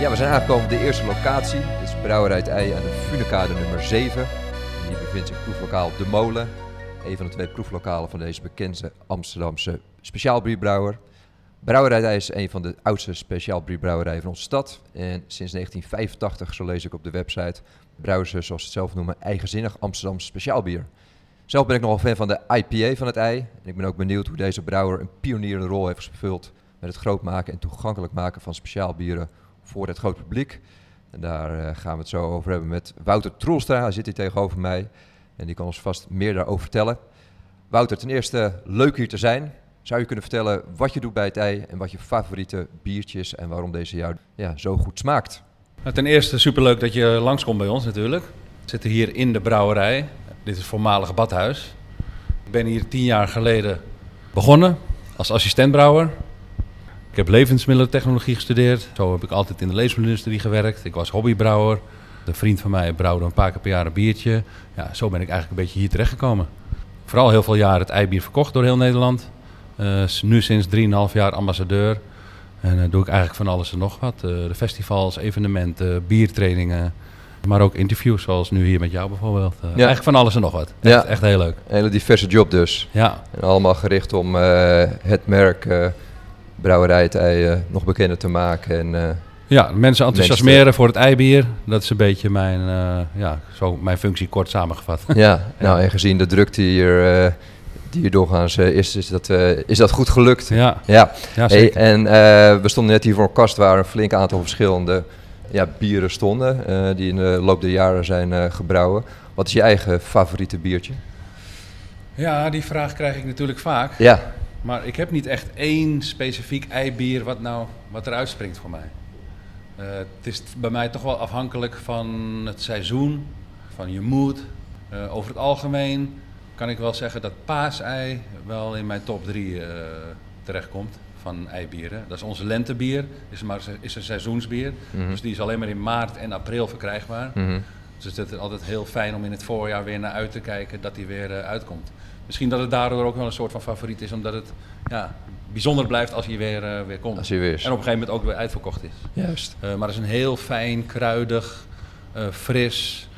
Ja, we zijn aangekomen op de eerste locatie. Dit is Brouwerij het Ei aan de Funekade nummer 7. En hier bevindt zich proeflokaal De Molen. Een van de twee proeflokalen van deze bekende Amsterdamse speciaalbierbrouwer. Brouwerij het Ei is een van de oudste speciaalbierbrouwerijen van onze stad. En sinds 1985, zo lees ik op de website, brouwen ze, zoals ze het zelf noemen, eigenzinnig Amsterdamse speciaalbier. Zelf ben ik nogal fan van de IPA van het ei. En ik ben ook benieuwd hoe deze brouwer een pionierende rol heeft gespeeld met het groot maken en toegankelijk maken van speciaalbieren voor het groot publiek. En daar eh, gaan we het zo over hebben met Wouter Troelstra. Hij zit hier tegenover mij en die kan ons vast meer daarover vertellen. Wouter, ten eerste leuk hier te zijn. Zou je kunnen vertellen wat je doet bij het ei en wat je favoriete biertjes en waarom deze jou ja, zo goed smaakt? Nou, ten eerste superleuk dat je langskomt bij ons natuurlijk. We zitten hier in de brouwerij. Dit is het badhuis. Ik ben hier tien jaar geleden begonnen als assistentbrouwer. Ik heb levensmiddelentechnologie gestudeerd. Zo heb ik altijd in de levensmiddelenindustrie gewerkt. Ik was hobbybrouwer. Een vriend van mij brouwde een paar keer per jaar een biertje. Ja, zo ben ik eigenlijk een beetje hier terechtgekomen. Vooral heel veel jaren het eibier verkocht door heel Nederland. Uh, nu sinds 3,5 jaar ambassadeur. En uh, doe ik eigenlijk van alles en nog wat. Uh, de festivals, evenementen, biertrainingen. Maar ook interviews, zoals nu hier met jou bijvoorbeeld. Uh, ja. Eigenlijk van alles en nog wat. Echt, ja. echt heel leuk. Een hele diverse job dus. Ja. En allemaal gericht om het merk Brouwerij het Ei nog bekender te maken. En, ja, mensen enthousiasmeren mensen... voor het eibier. Dat is een beetje mijn, ja, zo mijn functie kort samengevat. Ja, nou en gezien de drukte hier die doorgaans uh, is, is dat, uh, is dat goed gelukt. Ja, ja. ja zeker. Hey, en uh, we stonden net hier voor een kast waar een flink aantal verschillende ja, bieren stonden, die in de loop der jaren zijn gebrouwen. Wat is je eigen favoriete biertje? Ja, die vraag krijg ik natuurlijk vaak. Ja. Maar ik heb niet echt één specifiek eibier wat, nou, wat eruit springt voor mij. het is bij mij toch wel afhankelijk van het seizoen, van je mood. over het algemeen kan ik wel zeggen dat paasei wel in mijn top 3 uh, terechtkomt van eibieren. Dat is onze lentebier, is, maar, is een seizoensbier. Mm -hmm. Dus die is alleen maar in maart en april verkrijgbaar. Mm -hmm. Dus het is altijd heel fijn om in het voorjaar weer naar uit te kijken dat die weer uitkomt. Misschien dat het daardoor ook wel een soort van favoriet is, omdat het ja, bijzonder blijft als hij weer, uh, weer komt. Als hij weer is. En op een gegeven moment ook weer uitverkocht is. Juist. maar het is een heel fijn, kruidig, fris,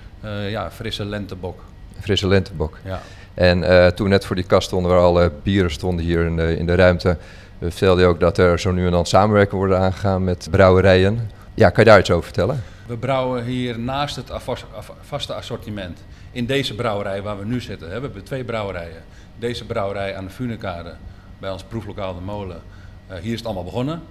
ja, frisse lentebok. Frisse lentebok. Ja. En uh, toen net voor die kast stonden waar alle bieren stonden hier in de, in de ruimte, vertelde je ook dat er zo nu en dan samenwerking worden aangegaan met brouwerijen. Ja, kan je daar iets over vertellen? We brouwen hier naast het vaste assortiment. In deze brouwerij waar we nu zitten, hè, we hebben twee brouwerijen. Deze brouwerij aan de Funekade, bij ons proeflokaal De Molen. Uh, hier is het allemaal begonnen.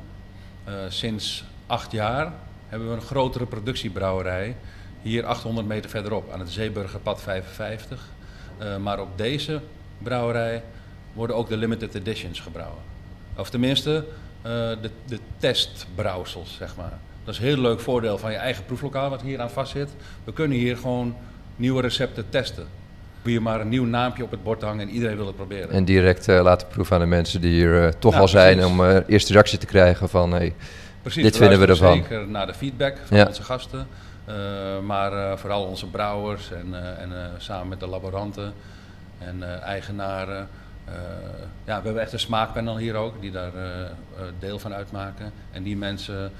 Uh, sinds acht jaar hebben we een grotere productiebrouwerij. Hier 800 meter verderop aan het Zeeburgerpad 55. Uh, maar op deze brouwerij worden ook de limited editions gebrouwen. Of tenminste, de, de testbrouwsels, zeg maar. Dat is een heel leuk voordeel van je eigen proeflokaal wat hier aan vastzit. We kunnen hier gewoon nieuwe recepten testen. Hier maar een nieuw naampje op het bord hangen en iedereen wil het proberen. En direct uh, laten proeven aan de mensen die hier toch nou, al zijn precies. om eerste reactie te krijgen van hey, precies, dit vinden we ervan. Zeker naar de feedback van ja. onze gasten. Uh, maar uh, vooral onze brouwers en, uh, en samen met de laboranten en eigenaren. ja, we hebben echt een smaakpanel hier ook, die daar deel van uitmaken. En die mensen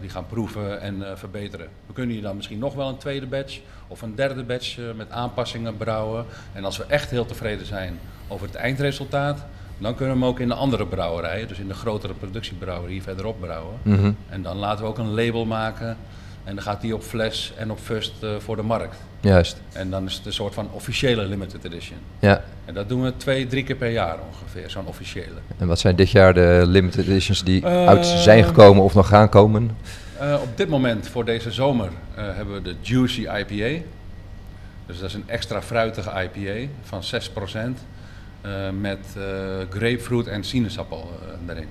die gaan proeven en verbeteren. We kunnen hier dan misschien nog wel een tweede batch of een derde batch met aanpassingen brouwen. En als we echt heel tevreden zijn over het eindresultaat, dan kunnen we hem ook in de andere brouwerijen, dus in de grotere productiebrouwerij verderop brouwen. Mm -hmm. En dan laten we ook een label maken en dan gaat die op fles en op first uh, voor de markt. Juist. En dan is het een soort van officiële limited edition. Ja. En dat doen we twee, drie keer per jaar ongeveer, zo'n officiële. En wat zijn dit jaar de limited editions die uh, uit zijn gekomen of nog gaan komen? Uh, op dit moment, voor deze zomer, hebben we de Juicy IPA. Dus dat is een extra fruitige IPA van 6% met grapefruit en sinaasappel erin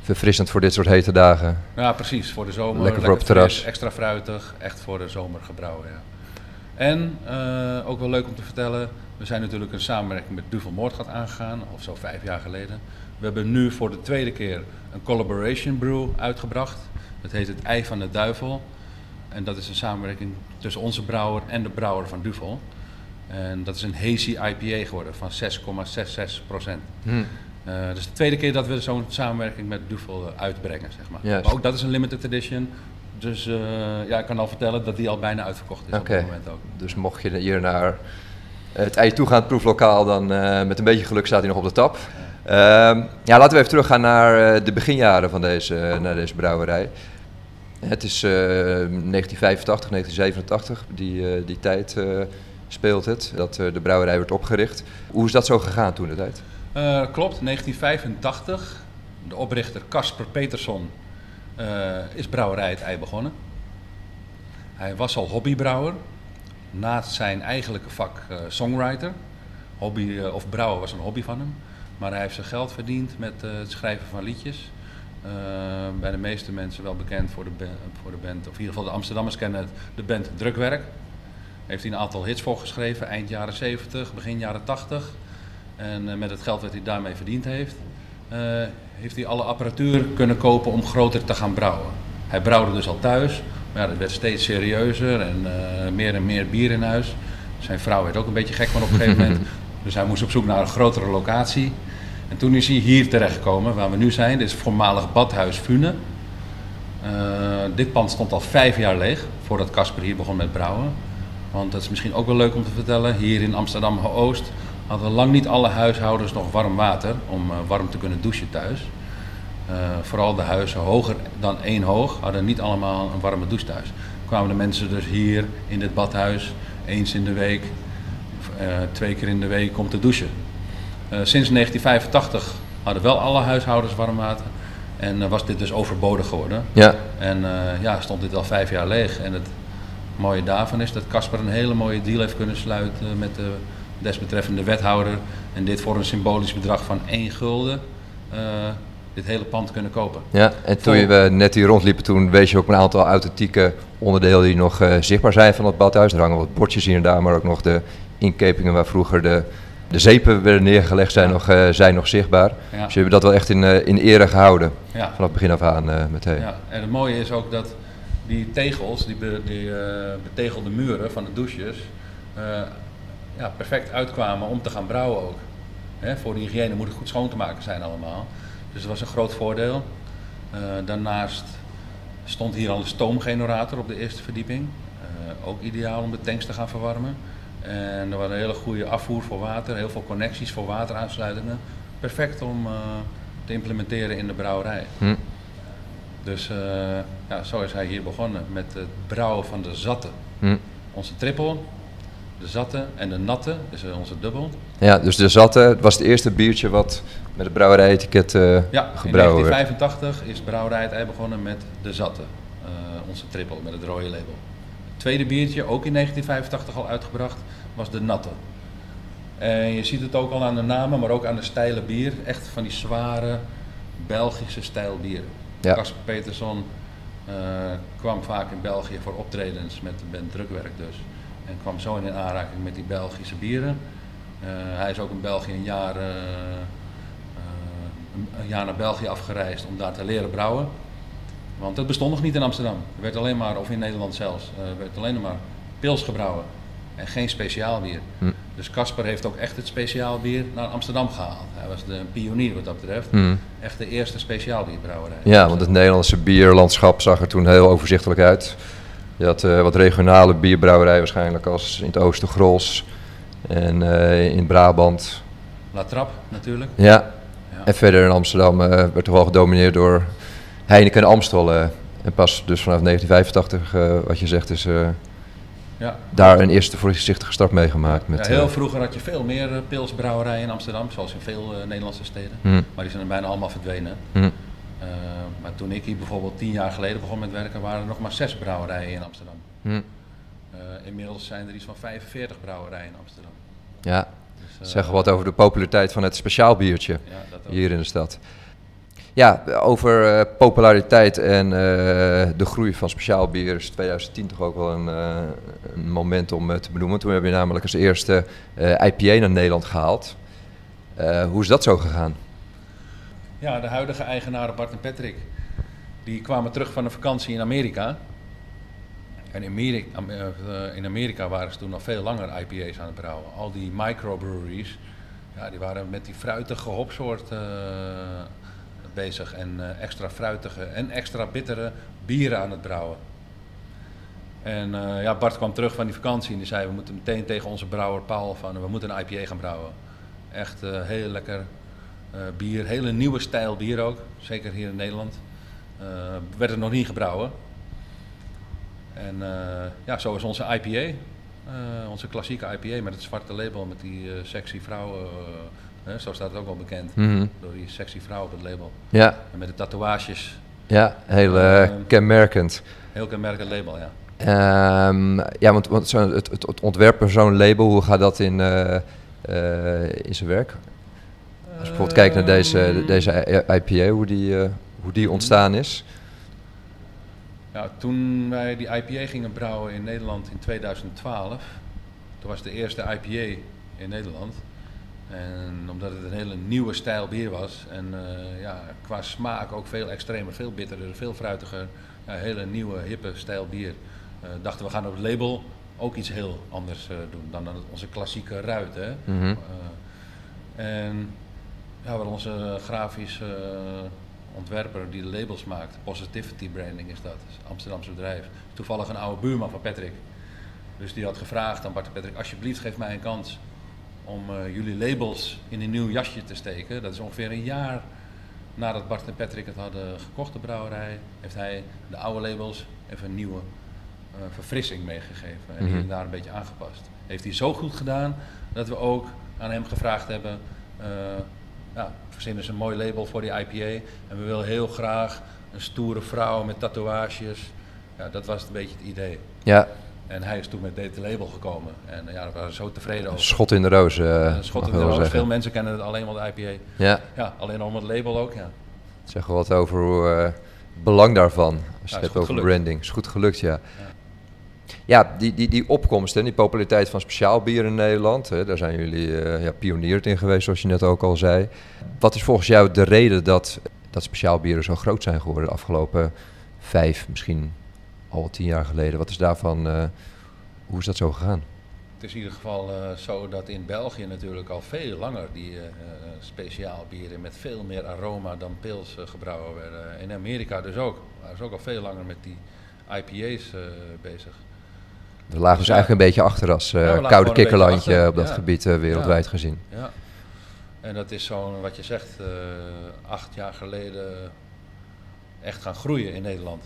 verfrissend voor dit soort hete dagen. Ja, precies. Voor de zomer. Lekker voor op het terras. Extra fruitig. Echt voor de zomer gebrouwen, ja. En uh, ook wel leuk om te vertellen, we zijn natuurlijk een samenwerking met Duvel Moordgat aangegaan, of zo vijf jaar geleden. We hebben nu voor de tweede keer een collaboration brew uitgebracht. Dat heet het Ei van de Duivel. En dat is een samenwerking tussen onze brouwer en de brouwer van Duvel. En dat is een hazy IPA geworden van 6,66 procent. Hmm. Uh, dus de tweede keer dat we zo'n samenwerking met Duvel uitbrengen, zeg maar. Ook dat is een limited edition. Dus uh, ja, ik kan al vertellen dat die al bijna uitverkocht is op dit moment ook. Dus mocht je hier naar het ei toe gaan, het proeflokaal, dan uh, met een beetje geluk staat hij nog op de tap. Ehm, ja, laten we even teruggaan naar de beginjaren van deze, naar deze brouwerij. Het is 1985, 1987, die, die tijd speelt het, dat de brouwerij wordt opgericht. Hoe is dat zo gegaan toen de tijd? Uh, klopt, 1985. De oprichter Casper Peterson uh, is brouwerij het ei begonnen. Hij was al hobbybrouwer. Naast zijn eigenlijke vak uh, songwriter. Hobby, of brouwen was een hobby van hem. Maar hij heeft zijn geld verdiend met het schrijven van liedjes. bij de meeste mensen wel bekend voor de, voor de band, of in ieder geval de Amsterdammers kennen het, de band Drukwerk. Heeft hij een aantal hits voor geschreven, eind jaren 70, begin jaren 80. En uh, met het geld wat hij daarmee verdiend heeft, uh, heeft hij alle apparatuur kunnen kopen om groter te gaan brouwen. Hij brouwde dus al thuis, maar ja, dat werd steeds serieuzer en uh, meer en meer bier in huis. Zijn vrouw werd ook een beetje gek van op een gegeven moment. Dus hij moest op zoek naar een grotere locatie. En toen is hij hier terechtgekomen, waar we nu zijn. Dit is het voormalig badhuis Fune. dit pand stond al vijf jaar leeg, voordat Casper hier begon met brouwen. Want dat is misschien ook wel leuk om te vertellen. Hier in Amsterdam-Oost hadden lang niet alle huishoudens nog warm water om uh, warm te kunnen douchen thuis. Uh, vooral de huizen hoger dan één hoog hadden niet allemaal een warme douche thuis. Kwamen de mensen dus hier in dit badhuis eens in de week, uh, twee keer in de week om te douchen. sinds 1985 hadden wel alle huishoudens warm water. En was dit dus overbodig geworden. Ja. En ja, stond dit al vijf jaar leeg. En het mooie daarvan is dat Casper een hele mooie deal heeft kunnen sluiten met de desbetreffende wethouder en dit voor een symbolisch bedrag van 1 gulden uh, dit hele pand kunnen kopen. Ja, en toen we net hier rondliepen, toen wees je ook een aantal authentieke onderdelen die nog uh, zichtbaar zijn van het badhuis. Er hangen wat bordjes hier en daar, maar ook nog de inkepingen waar vroeger de, de zeepen werden neergelegd zijn, ja. nog, uh, zijn nog zichtbaar. Ja. Dus je hebt dat wel echt in, in ere gehouden, ja. vanaf begin af aan meteen. Ja, en het mooie is ook dat die tegels, die, be, die betegelde muren van de douches, ja, perfect uitkwamen om te gaan brouwen ook. Voor de hygiëne moet het goed schoon te maken zijn allemaal. Dus dat was een groot voordeel. Uh, daarnaast stond hier al een stoomgenerator op de eerste verdieping. Uh, ook ideaal om de tanks te gaan verwarmen. En er was een hele goede afvoer voor water, heel veel connecties voor wateraansluitingen. Perfect om uh, te implementeren in de brouwerij. Hm. Dus ja, zo is hij hier begonnen met het brouwen van de zatten. Hm. Onze triple, de zatte en de natte, dus onze dubbel. Ja, dus de zatte was het eerste biertje wat met het brouwerij-etiket uh, ja, gebrouwen in 1985 is brouwerij het ei begonnen met de zatte, uh, onze triple met het rode label. Het tweede biertje, ook in 1985 al uitgebracht, was de natte. En je ziet het ook al aan de namen, maar ook aan de stijle bier. Echt van die zware Belgische stijl bier. Ja. Casper Peterson uh, kwam vaak in België voor optredens met de band Drukwerk dus. En kwam zo in aanraking met die Belgische bieren. Uh, hij is ook in België een jaar, uh, uh, een jaar naar België afgereisd om daar te leren brouwen. Want het bestond nog niet in Amsterdam. Er werd alleen maar, of in Nederland zelfs, er werd alleen maar pils gebrouwen. En geen speciaal bier. Hm. Dus Casper heeft ook echt het speciaal bier naar Amsterdam gehaald. Hij was de pionier wat dat betreft. Hm. Echt de eerste speciaal bierbrouwerij. Ja, want het Nederlandse bierlandschap zag er toen heel overzichtelijk uit. Je had uh, wat regionale bierbrouwerijen waarschijnlijk als in het oosten Grols en uh, in Brabant. La Trappe natuurlijk. Ja. ja. En verder in Amsterdam uh, werd toch wel gedomineerd door Heineken en Amstel. en pas dus vanaf 1985, wat je zegt, is ja. daar een eerste voorzichtige start meegemaakt. Met, ja, heel vroeger had je veel meer pilsbrouwerijen in Amsterdam, zoals in veel Nederlandse steden. hm. Maar die zijn er bijna allemaal verdwenen. Hm. Uh, maar toen ik hier bijvoorbeeld tien jaar geleden begon met werken, waren er nog maar zes brouwerijen in Amsterdam. Hm. Uh, inmiddels zijn er iets van 45 brouwerijen in Amsterdam. Ja, Dus, uh, zeggen wat over de populariteit van het speciaal biertje Ja, hier in de stad. Ja, over populariteit en uh, de groei van speciaal bier is 2010 toch ook wel een, uh, een moment om te benoemen. Toen heb je namelijk als eerste IPA naar Nederland gehaald. hoe is dat zo gegaan? Ja, de huidige eigenaren Bart en Patrick, die kwamen terug van een vakantie in Amerika. En in Amerika, in Amerika waren ze toen nog veel langer IPA's aan het brouwen. Al die microbreweries Ja, die waren met die fruitige hopsoort eh, bezig. En eh, extra fruitige en extra bittere bieren aan het brouwen. En eh, ja, Bart kwam terug van die vakantie en die zei: We moeten meteen tegen onze brouwer Paul van we moeten een IPA gaan brouwen. Echt eh, heel lekker eh, bier, hele nieuwe stijl bier ook, zeker hier in Nederland. Eh werd er nog niet gebrouwen. En eh, ja, zo is onze IPA, eh, onze klassieke IPA met het zwarte label met die eh, sexy vrouw, eh, hè, zo staat het ook wel bekend, Mhm. door die sexy vrouw op het label. Ja, En met de tatoeages, ja heel eh, Ehm. kenmerkend. heel kenmerkend label, ja. Ehm, ja, want, want zo, het, het, ontwerpen van zo'n label, hoe gaat dat in, eh, eh, in zijn werk? Als je bijvoorbeeld kijkt naar deze, deze IPA, hoe die, eh, hoe die ontstaan is. Ja, toen wij die IPA gingen brouwen in Nederland in 2012, toen was de eerste IPA in Nederland. En omdat het een hele nieuwe stijl bier was en eh, ja, qua smaak ook veel extremer, veel bitterder, veel fruitiger, ja, hele nieuwe, hippe stijl bier, eh, dachten we gaan op het label ook iets heel anders doen dan, onze klassieke ruit. Hè? Mhm. En ja, wel onze grafisch eh, ontwerper die de labels maakt, Positivity Branding is dat, is een Amsterdamse bedrijf. Toevallig een oude buurman van Patrick. Dus die had gevraagd aan Bart en Patrick, alsjeblieft geef mij een kans om eh, jullie labels in een nieuw jasje te steken. Dat is ongeveer een jaar nadat Bart en Patrick het hadden gekocht, de brouwerij, heeft hij de oude labels even een nieuwe eh, verfrissing meegegeven. En die Mhm. is daar een beetje aangepast. Heeft hij zo goed gedaan dat we ook aan hem gevraagd hebben, eh ja, verzin eens een mooi label voor die IPA. En we willen heel graag een stoere vrouw met tatoeages. Ja, dat was een beetje het idee. Ja, En hij is toen met dit label gekomen. En eh, ja, we waren zo tevreden over. schot in de roos, eh Schot in de roos. zeggen. Veel mensen kennen het alleen maar de IPA. Ja, Ja, alleen om het label ook, ja. zeg wel wat over hoe, eh, het belang daarvan. Als je het hebt over gelukt. branding. Is goed gelukt, ja. Ja, die, die, die opkomst en die populariteit van speciaal bier in Nederland, hè, daar zijn jullie eh ja, in geweest, zoals je net ook al zei. Wat is volgens jou de reden dat, dat speciaal bieren zo groot zijn geworden de afgelopen vijf, misschien al tien jaar geleden? Wat is daarvan, eh, hoe is dat zo gegaan? Het is in ieder geval eh, zo dat in België natuurlijk al veel langer die eh, speciaal bieren met veel meer aroma dan pils gebrouwen werden. In Amerika dus ook. Waren ze ook al veel langer met die IPA's bezig. We lagen dus eigenlijk een beetje achter als eh, Ja, koude kikkerlandje op dat gebied eh, wereldwijd gezien. Ja. En dat is zo'n, wat je zegt, eh, acht jaar geleden echt gaan groeien in Nederland.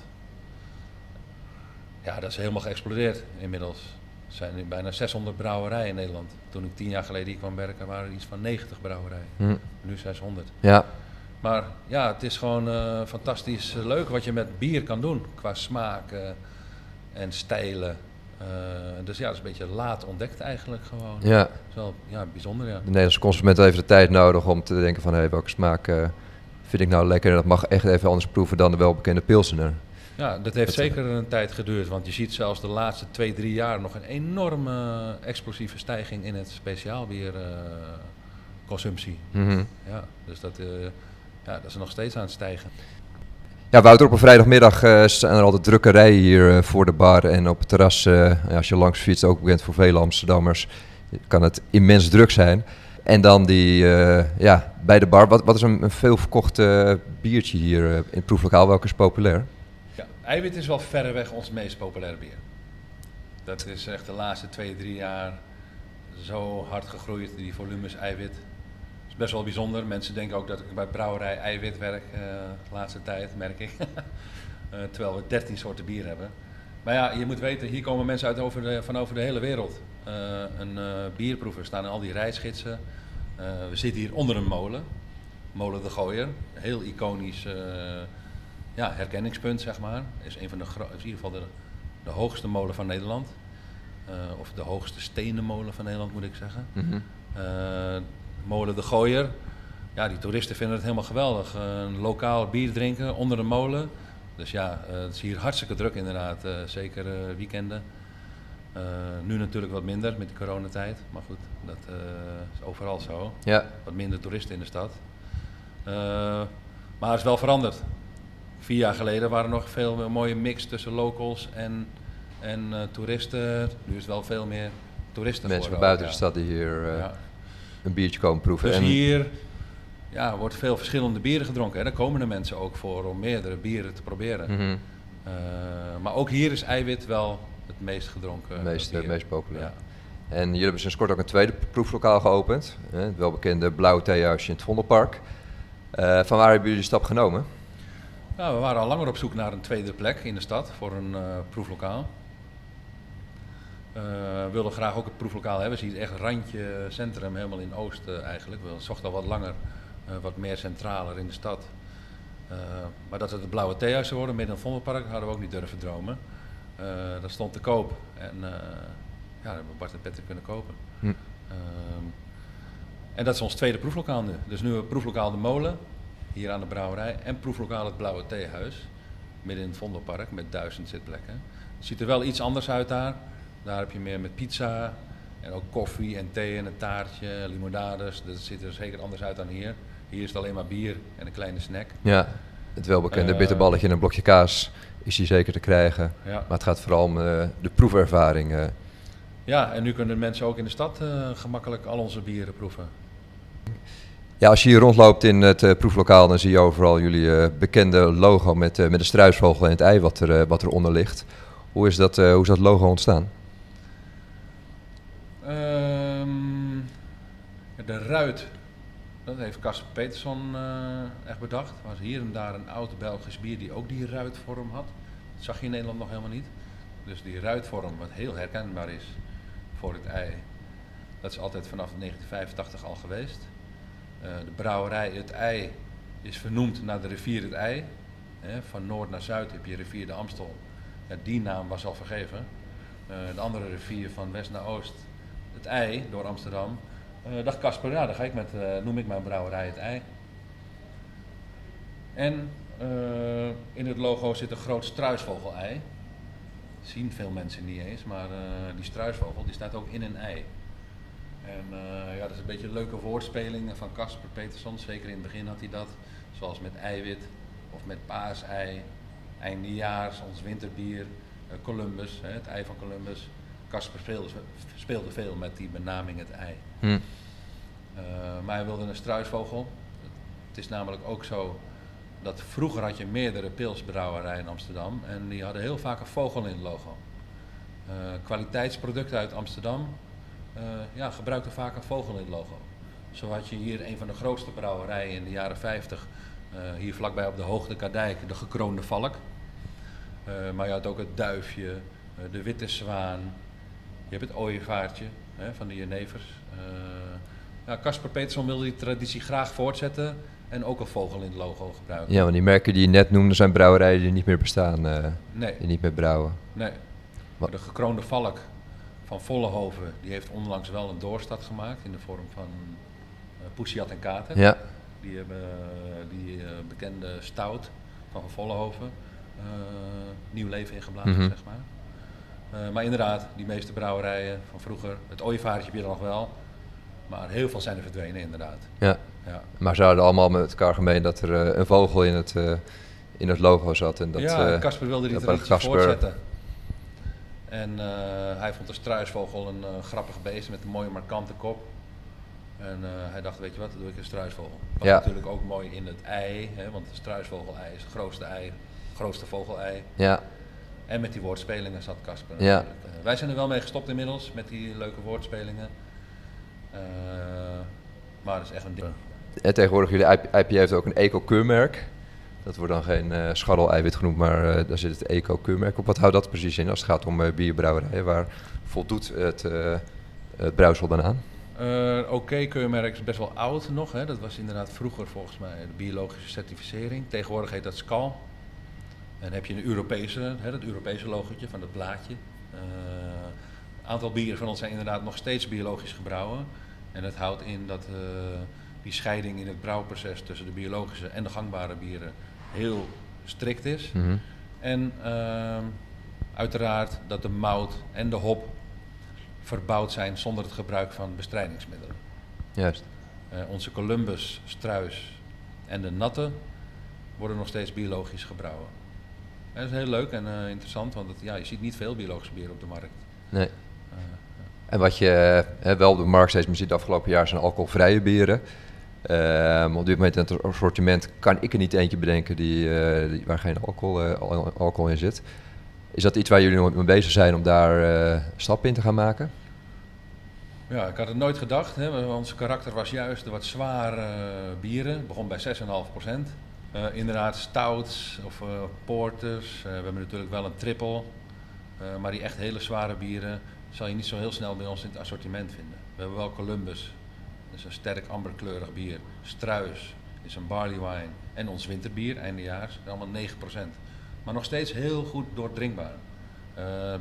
Ja, dat is helemaal geëxplodeerd inmiddels. Er zijn nu bijna 600 brouwerijen in Nederland. Toen ik tien jaar geleden hier kwam werken, waren er iets van 90 brouwerijen. Hm. Nu 600. Ja, Maar ja, het is gewoon fantastisch leuk wat je met bier kan doen. Qua smaak eh, en stijlen. Eh, dus ja, dat is een beetje laat ontdekt eigenlijk gewoon. ja. Dat is wel ja, bijzonder, ja. De Nederlandse consument heeft de tijd nodig om te denken van... hé, welke smaak eh, vind ik nou lekker? En dat mag echt even anders proeven dan de welbekende Pilsener. Ja, dat heeft Dat- zeker een tijd geduurd. Want je ziet zelfs de laatste twee, drie jaar nog een enorme explosieve stijging in het speciaalbierconsumptie. Mhm. ja, dus dat, eh, ja, dat is nog steeds aan het stijgen. Ja, Wouter, op een vrijdagmiddag eh, zijn er altijd drukke rijen hier eh, voor de bar. En op het terras, eh, als je langs fietst, ook bekend voor vele Amsterdammers, kan het immens druk zijn. En dan die, ja, bij de bar. Wat, wat is een, een veel verkocht eh, biertje hier in het proeflokaal? Welke is populair? Ja, eiwit is wel verreweg ons meest populaire bier. Dat is echt de laatste twee, drie jaar zo hard gegroeid, die volumes eiwit. Is best wel bijzonder. Mensen denken ook dat ik bij brouwerij eiwit werk eh, de laatste tijd, merk ik. Eh, terwijl we 13 soorten bier hebben. Maar ja, je moet weten, hier komen mensen uit over de, van over de hele wereld. Eh, een bierproever staan in al die reisgidsen. We zitten hier onder een molen, Molen de Gooier. Heel iconisch ja, herkenningspunt, zeg maar. Is, een van de is in ieder geval de, de hoogste molen van Nederland. Of de hoogste stenen molen van Nederland, moet ik zeggen. Mhm. Molen de Gooier. Ja, die toeristen vinden het helemaal geweldig. een lokaal bier drinken onder de molen. Dus ja, eh, het is hier hartstikke druk inderdaad. eh, zeker eh, weekenden. Eh, nu natuurlijk wat minder met de coronatijd. Maar goed, dat eh, is overal zo. Ja, Wat minder toeristen in de stad. Eh, maar het is wel veranderd. Vier jaar geleden waren er nog veel meer mooie mix tussen locals en, en eh, toeristen. Nu is het wel veel meer toeristen mensen van buiten de stad die hier... eh, ja. Een biertje komen proeven. Dus en, hier ja, wordt veel verschillende bieren gedronken. Hè. Daar komen de mensen ook voor om meerdere bieren te proberen. Mhm. Eh, maar ook hier is eiwit wel het meest gedronken Het meest, het meest populair. Ja. En jullie hebben sinds kort ook een tweede proeflokaal geopend. Hè, het welbekende Blauwe Theehuisje in het Vondelpark. Eh, van waar hebben jullie die stap genomen? Nou, we waren al langer op zoek naar een tweede plek in de stad voor een eh, proeflokaal. Eh, we wilden graag ook het proeflokaal hebben. Zie je echt randje centrum, helemaal in Oost eh, eigenlijk. We zochten al wat langer, eh, wat meer centraler in de stad. Eh, maar dat het het Blauwe Theehuis zou worden midden in het Vondelpark, hadden we ook niet durven dromen. Eh, dat stond te koop en eh, ja, dat hebben Bart en Patrick kunnen kopen. Hm. Ehm, en dat is ons tweede proeflokaal nu. Dus nu proeflokaal De Molen, hier aan de brouwerij. En proeflokaal Het Blauwe Theehuis, midden in het Vondelpark met duizend zitplekken. Het ziet er wel iets anders uit daar. Daar heb je meer met pizza en ook koffie en thee en een taartje, limonades. Dat ziet er zeker anders uit dan hier. Hier is het alleen maar bier en een kleine snack. Ja, het welbekende Eh, bitterballetje en een blokje kaas is hier zeker te krijgen. Ja. Maar het gaat vooral om eh, de proefervaring. eh. ja, en nu kunnen mensen ook in de stad gemakkelijk al onze bieren proeven. Ja, als je hier rondloopt in het proeflokaal, dan zie je overal jullie bekende logo met, met de struisvogel en het ei wat, er, wat eronder ligt. Hoe is, dat, hoe is dat logo ontstaan? Ehm, de ruit, dat heeft Casper Peterson eh, echt bedacht. Er was hier en daar een oud Belgisch bier die ook die ruitvorm had. Dat zag je in Nederland nog helemaal niet. Dus die ruitvorm, wat heel herkenbaar is voor het ei, dat is altijd vanaf 1985 al geweest. Eh, de brouwerij Het Ei is vernoemd naar de rivier Het Ei. Van noord naar zuid heb je rivier de Amstel. Die naam was al vergeven. Eh, de andere rivier van west naar oost, het ei door Amsterdam. Eh dacht Casper, ja, dan ga ik met, eh, noem ik mijn brouwerij het ei. En eh, in het logo zit een groot struisvogel-ei. Zien veel mensen niet eens, maar die struisvogel die staat ook in een ei. En ja, dat is een beetje een leuke woordspeling van Casper Peterson. Zeker in het begin had hij dat. Zoals met eiwit of met paasei. Eindejaars, ons winterbier. Columbus, hè, het ei van Columbus. Casper speelde, speelde veel met die benaming het ei. Hm. Eh, maar hij wilde een struisvogel. Het is namelijk ook zo dat vroeger had je meerdere pilsbrouwerijen in Amsterdam en die hadden heel vaak een vogel in het logo. Eh, kwaliteitsproducten uit Amsterdam eh ja, gebruikten vaak een vogel in het logo. Zo had je hier een van de grootste brouwerijen in de jaren 50, eh, hier vlakbij op de Hoogte Kardijk, de gekroonde valk. Maar je had ook het duifje, de witte zwaan, je hebt het ooievaartje hè, van de Jenevers. Eh, ja, Casper Peterson wilde die traditie graag voortzetten en ook een vogel in het logo gebruiken. Ja, want die merken die je net noemde zijn brouwerijen die niet meer bestaan, eh, Nee, die niet meer brouwen. nee. Wat- De gekroonde valk van Vollenhoven, die heeft onlangs wel een doorstart gemaakt in de vorm van uh, Poesiat en Kater. Ja, Die hebben die bekende stout van Vollenhoven eh, nieuw leven ingeblazen, Mhm. zeg maar. Eh, maar inderdaad, die meeste brouwerijen van vroeger, het ooievaartje heb je er nog wel, maar heel veel zijn er verdwenen inderdaad. ja. Ja, Maar ze hadden allemaal met elkaar gemeen dat er eh, een vogel in het, eh, in het logo zat. En dat, ja Casper wilde die traditie Casper- voortzetten. En hij vond de struisvogel een grappig beest met een mooie markante kop. En hij dacht, weet je wat, dan doe ik een struisvogel. Wat Ja. natuurlijk ook mooi in het ei, hè, want de struisvogel-ei is het grootste ei, grootste vogel-ei. ja, En met die woordspelingen zat Casper. Ja. natuurlijk. Eh, wij zijn er wel mee gestopt inmiddels, met die leuke woordspelingen. Eh, maar dat is echt een ding. En tegenwoordig, jullie IP- IPA heeft ook een eco-keurmerk. Dat wordt dan geen eh scharrel-eiwit genoemd, maar daar zit het eco-keurmerk op. Wat houdt dat precies in als het gaat om eh, bierbrouwerijen? Waar voldoet het, eh, het brouwsel dan aan? Eh, Oké, keurmerk is best wel oud nog. Hè. Dat was inderdaad vroeger volgens mij de biologische certificering. Tegenwoordig heet dat SCAL. En dan heb je een Europese, hè, dat Europese logotje van dat blaadje. Eh, Een aantal bieren van ons zijn inderdaad nog steeds biologisch gebrouwen. En dat houdt in dat eh, die scheiding in het brouwproces tussen de biologische en de gangbare bieren heel strikt is. Mhm. En ehm, uiteraard dat de mout en de hop verbouwd zijn zonder het gebruik van bestrijdingsmiddelen. Juist. Eh, onze Columbus, struis en de natte worden nog steeds biologisch gebrouwen. Dat is heel leuk en eh, interessant, want het, ja, je ziet niet veel biologische bieren op de markt. Nee. Eh, En wat je uh, wel op de markt steeds meer ziet de afgelopen jaar zijn alcoholvrije bieren. Um, op dit moment in het assortiment kan ik er niet eentje bedenken die, uh, die waar geen alcohol, uh, alcohol in zit. Is dat iets waar jullie mee bezig zijn om daar uh, stappen in te gaan maken? Ja, ik had het nooit gedacht. Hè. Ons karakter was juist de wat zware bieren. Het begon bij 6,5 procent. Inderdaad, stouts of porters. we hebben natuurlijk wel een triple. maar die echt hele zware bieren zal je niet zo heel snel bij ons in het assortiment vinden. We hebben wel Columbus, dat is een sterk amberkleurig bier. Struis is een barley wine. En ons winterbier, eindejaars, allemaal 9%. Maar nog steeds heel goed doordrinkbaar.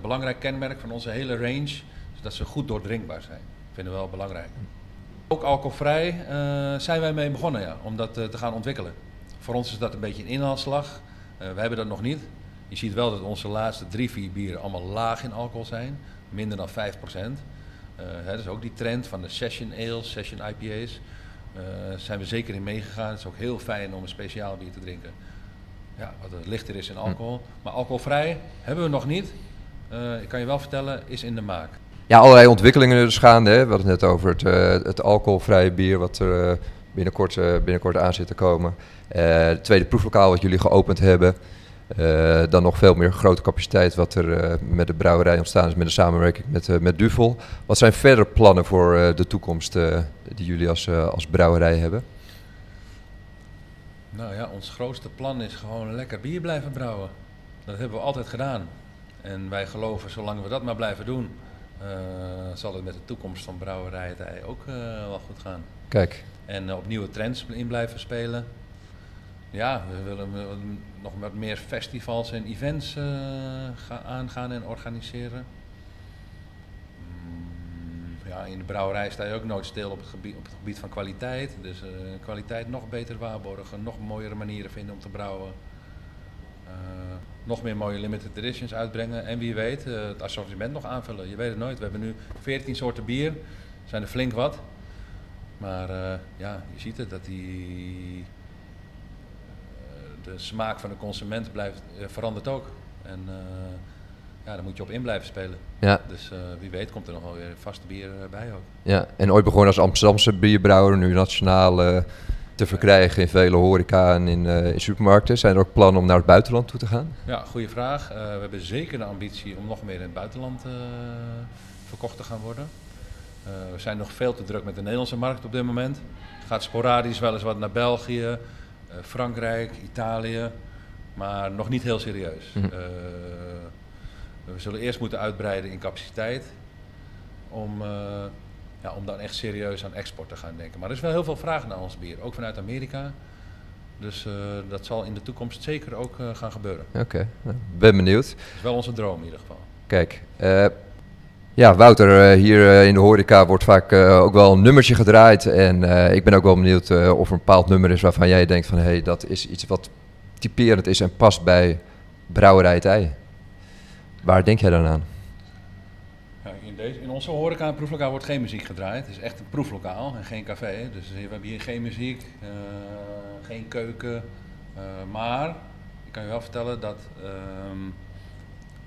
Belangrijk kenmerk van onze hele range is dat ze goed doordrinkbaar zijn. Vinden we wel belangrijk. Ook alcoholvrij zijn wij mee begonnen ja, om dat te gaan ontwikkelen. Voor ons is dat een beetje een inhaalslag. wij hebben dat nog niet. Je ziet wel dat onze laatste drie, vier bieren allemaal laag in alcohol zijn. Minder dan 5%. Uh, hè, dus ook die trend van de session ales, session IPA's. Uh, zijn we zeker in meegegaan. Het is ook heel fijn om een speciaal bier te drinken. Ja, wat lichter is in alcohol. Hm. Maar alcoholvrij hebben we nog niet. Ik kan je wel vertellen, is in de maak. Ja, allerlei ontwikkelingen dus gaande. Hè. We hadden het net over het, het alcoholvrije bier wat er binnenkort, binnenkort aan zit te komen. het tweede proeflokaal wat jullie geopend hebben. Uh, dan nog veel meer grote capaciteit wat er uh, met de brouwerij ontstaan is met de samenwerking met, uh, met Duvel. Wat zijn verder plannen voor de toekomst die jullie als, als brouwerij hebben? Nou ja, ons grootste plan is gewoon lekker bier blijven brouwen. Dat hebben we altijd gedaan. En wij geloven, zolang we dat maar blijven doen, zal het met de toekomst van brouwerij het ook wel goed gaan. Kijk. En op nieuwe trends in blijven spelen. Ja, we willen nog wat meer festivals en events gaan aangaan en organiseren. Mm, ja, in de brouwerij sta je ook nooit stil op het gebied, op het gebied van kwaliteit. Dus uh, kwaliteit nog beter waarborgen, nog mooiere manieren vinden om te brouwen. Nog meer mooie limited editions uitbrengen. En wie weet, het assortiment nog aanvullen. Je weet het nooit. We hebben nu 14 soorten bier. zijn er flink wat. Maar ja, je ziet het dat die de smaak van de consument blijft, uh, verandert ook. En ja, daar moet je op in blijven spelen. Ja. Dus uh, wie weet komt er nog wel weer vaste bier bij ook. Ja, en ooit begonnen als Amsterdamse bierbrouwer, nu nationaal te verkrijgen in vele horeca en in, in, supermarkten. Zijn er ook plannen om naar het buitenland toe te gaan? Ja, goede vraag. we hebben zeker de ambitie om nog meer in het buitenland verkocht te gaan worden. We zijn nog veel te druk met de Nederlandse markt op dit moment. Het gaat sporadisch wel eens wat naar België, eh, Frankrijk, Italië, maar nog niet heel serieus. Mhm. Eh, we zullen eerst moeten uitbreiden in capaciteit om, eh, ja, om dan echt serieus aan export te gaan denken. Maar er is wel heel veel vraag naar ons bier, ook vanuit Amerika. Dus dat zal in de toekomst zeker ook gaan gebeuren. Oké, nou, ben benieuwd. Dat is wel onze droom in ieder geval. Kijk, ja, Wouter, uh, hier uh, in de horeca wordt vaak uh, ook wel een nummertje gedraaid. En ik ben ook wel benieuwd of er een bepaald nummer is waarvan jij denkt van... hé, hey, dat is iets wat typerend is en past bij brouwerij het ei. Waar denk jij dan aan? In, deze, in onze horeca proeflokaal wordt geen muziek gedraaid. Het is echt een proeflokaal en geen café. Dus we hebben hier geen muziek, geen keuken. maar ik kan je wel vertellen dat... Ehm,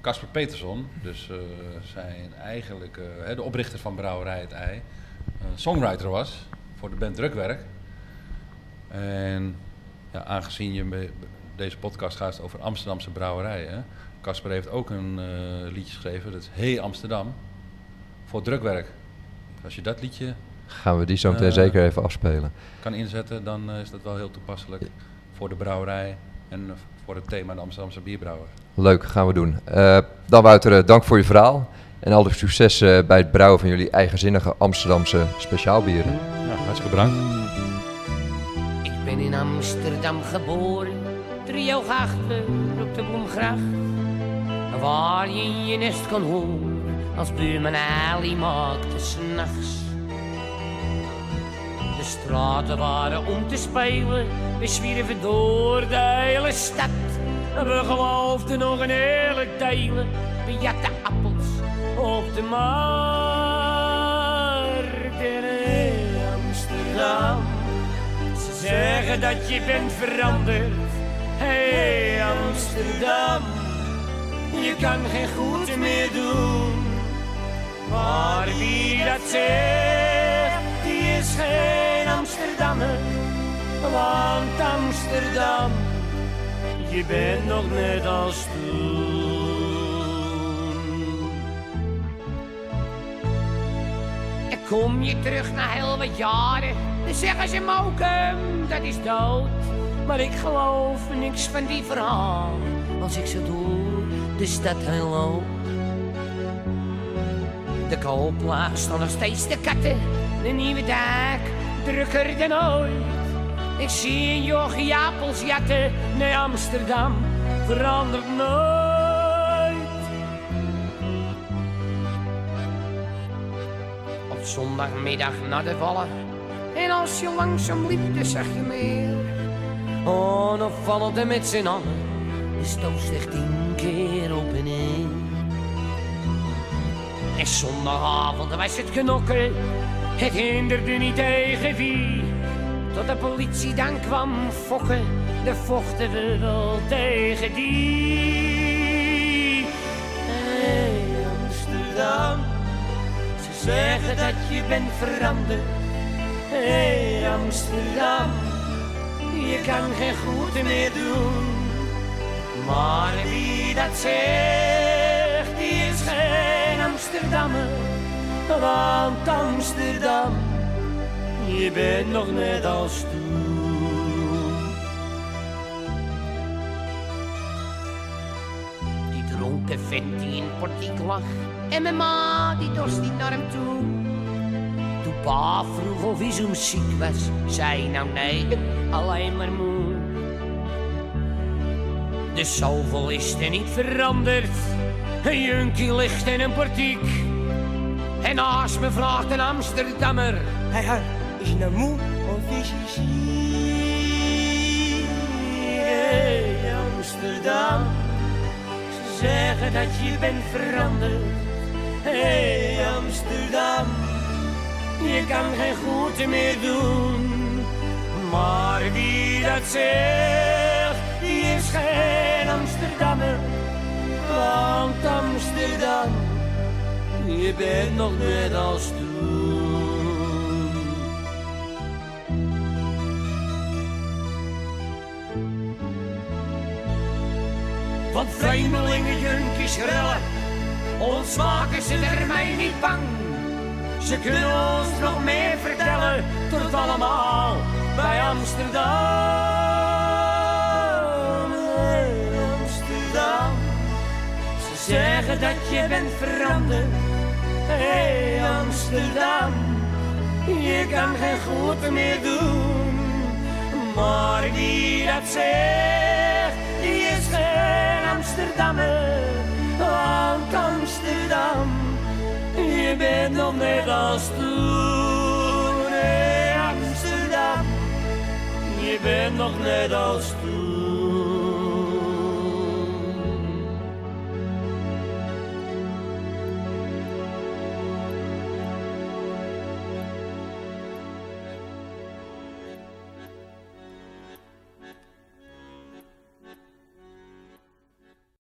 Casper Peterson, dus uh, zijn eigenlijk uh, de oprichter van Brouwerij het Ei, een songwriter was voor de band Drukwerk. En ja, aangezien je deze podcast gaat over Amsterdamse brouwerijen, Casper heeft ook een uh, liedje geschreven, dat is Hey Amsterdam, voor Drukwerk. Als je dat liedje... Gaan we die zo meteen zeker even afspelen. Kan inzetten, dan is dat wel heel toepasselijk voor de brouwerij en voor het thema de Amsterdamse bierbrouwer. Leuk, gaan we doen. Uh, dan Wouter, eh, dank voor je verhaal. En al de succes uh, bij het brouwen van jullie eigenzinnige Amsterdamse speciaalbieren. Ja, hartstikke bedankt. Ik ben in Amsterdam geboren, trio achter op de Bloemgracht. Waar je in je nest kon horen, als buurman Ali maakte s'nachts. De straten waren om te spelen, we zwierven door de hele stad. We geloofden nog een hele delen. Jatten appels op de markt in Amsterdam. Ze zeggen dat je bent veranderd. Hey Amsterdam, je kan geen goed meer doen. Maar wie dat zegt, die is geen Amsterdammer. Want Amsterdam, je bent nog net als toen. En kom je terug na heel wat jaren, dan zeggen ze Mokum, dat is dood. Maar ik geloof niks van die verhaal, als ik zo doe, de stad heel loop. De kooplaag staan nog steeds de katten, de nieuwe dak drukker dan ooit. Ik zie een jochie jatten naar Amsterdam, verandert nooit. Op zondagmiddag naar de vallen, en als je langzaam liep, dan zag je meer. Oh, dan vallen er met z'n allen, de stoot zich tien keer op en neer. En zondagavond was het knokken, het hinderde niet tegen wie. Tot de politie dan kwam fokken, de vochten we wel tegen die. Hey Amsterdam, ze zeggen dat je bent veranderd. Hey Amsterdam, je kan geen goed meer doen. Maar wie dat zegt, die is geen Amsterdammer. Want Amsterdam, je bent nog net als toen. Die dronken vent die in portiek lag. En mijn ma die dorst niet naar hem toe. Toen pa vroeg of hij was, zei nou nee, alleen maar moe. De zoveel is er niet veranderd. Een junkie ligt in een portiek. En naast me vraagt een Amsterdammer. Hij is je is je ziek? Hey Amsterdam, ze zeggen dat je bent veranderd. Hey Amsterdam, je kan geen goed meer doen. Maar wie dat zegt, die is geen Amsterdammer. Want Amsterdam, je bent nog net als toen. Want vreemdelingen, junkies, rellen, ons maken ze er mij niet bang. Ze kunnen ons nog meer vertellen, tot allemaal bij Amsterdam. Amsterdam, ze zeggen dat je bent veranderd. Hey Amsterdam, je kan geen goed meer doen. Maar dat die is geen Amsterdammer. Want Amsterdam, je bent nog net als toen. Hey Amsterdam, je bent nog net als toen.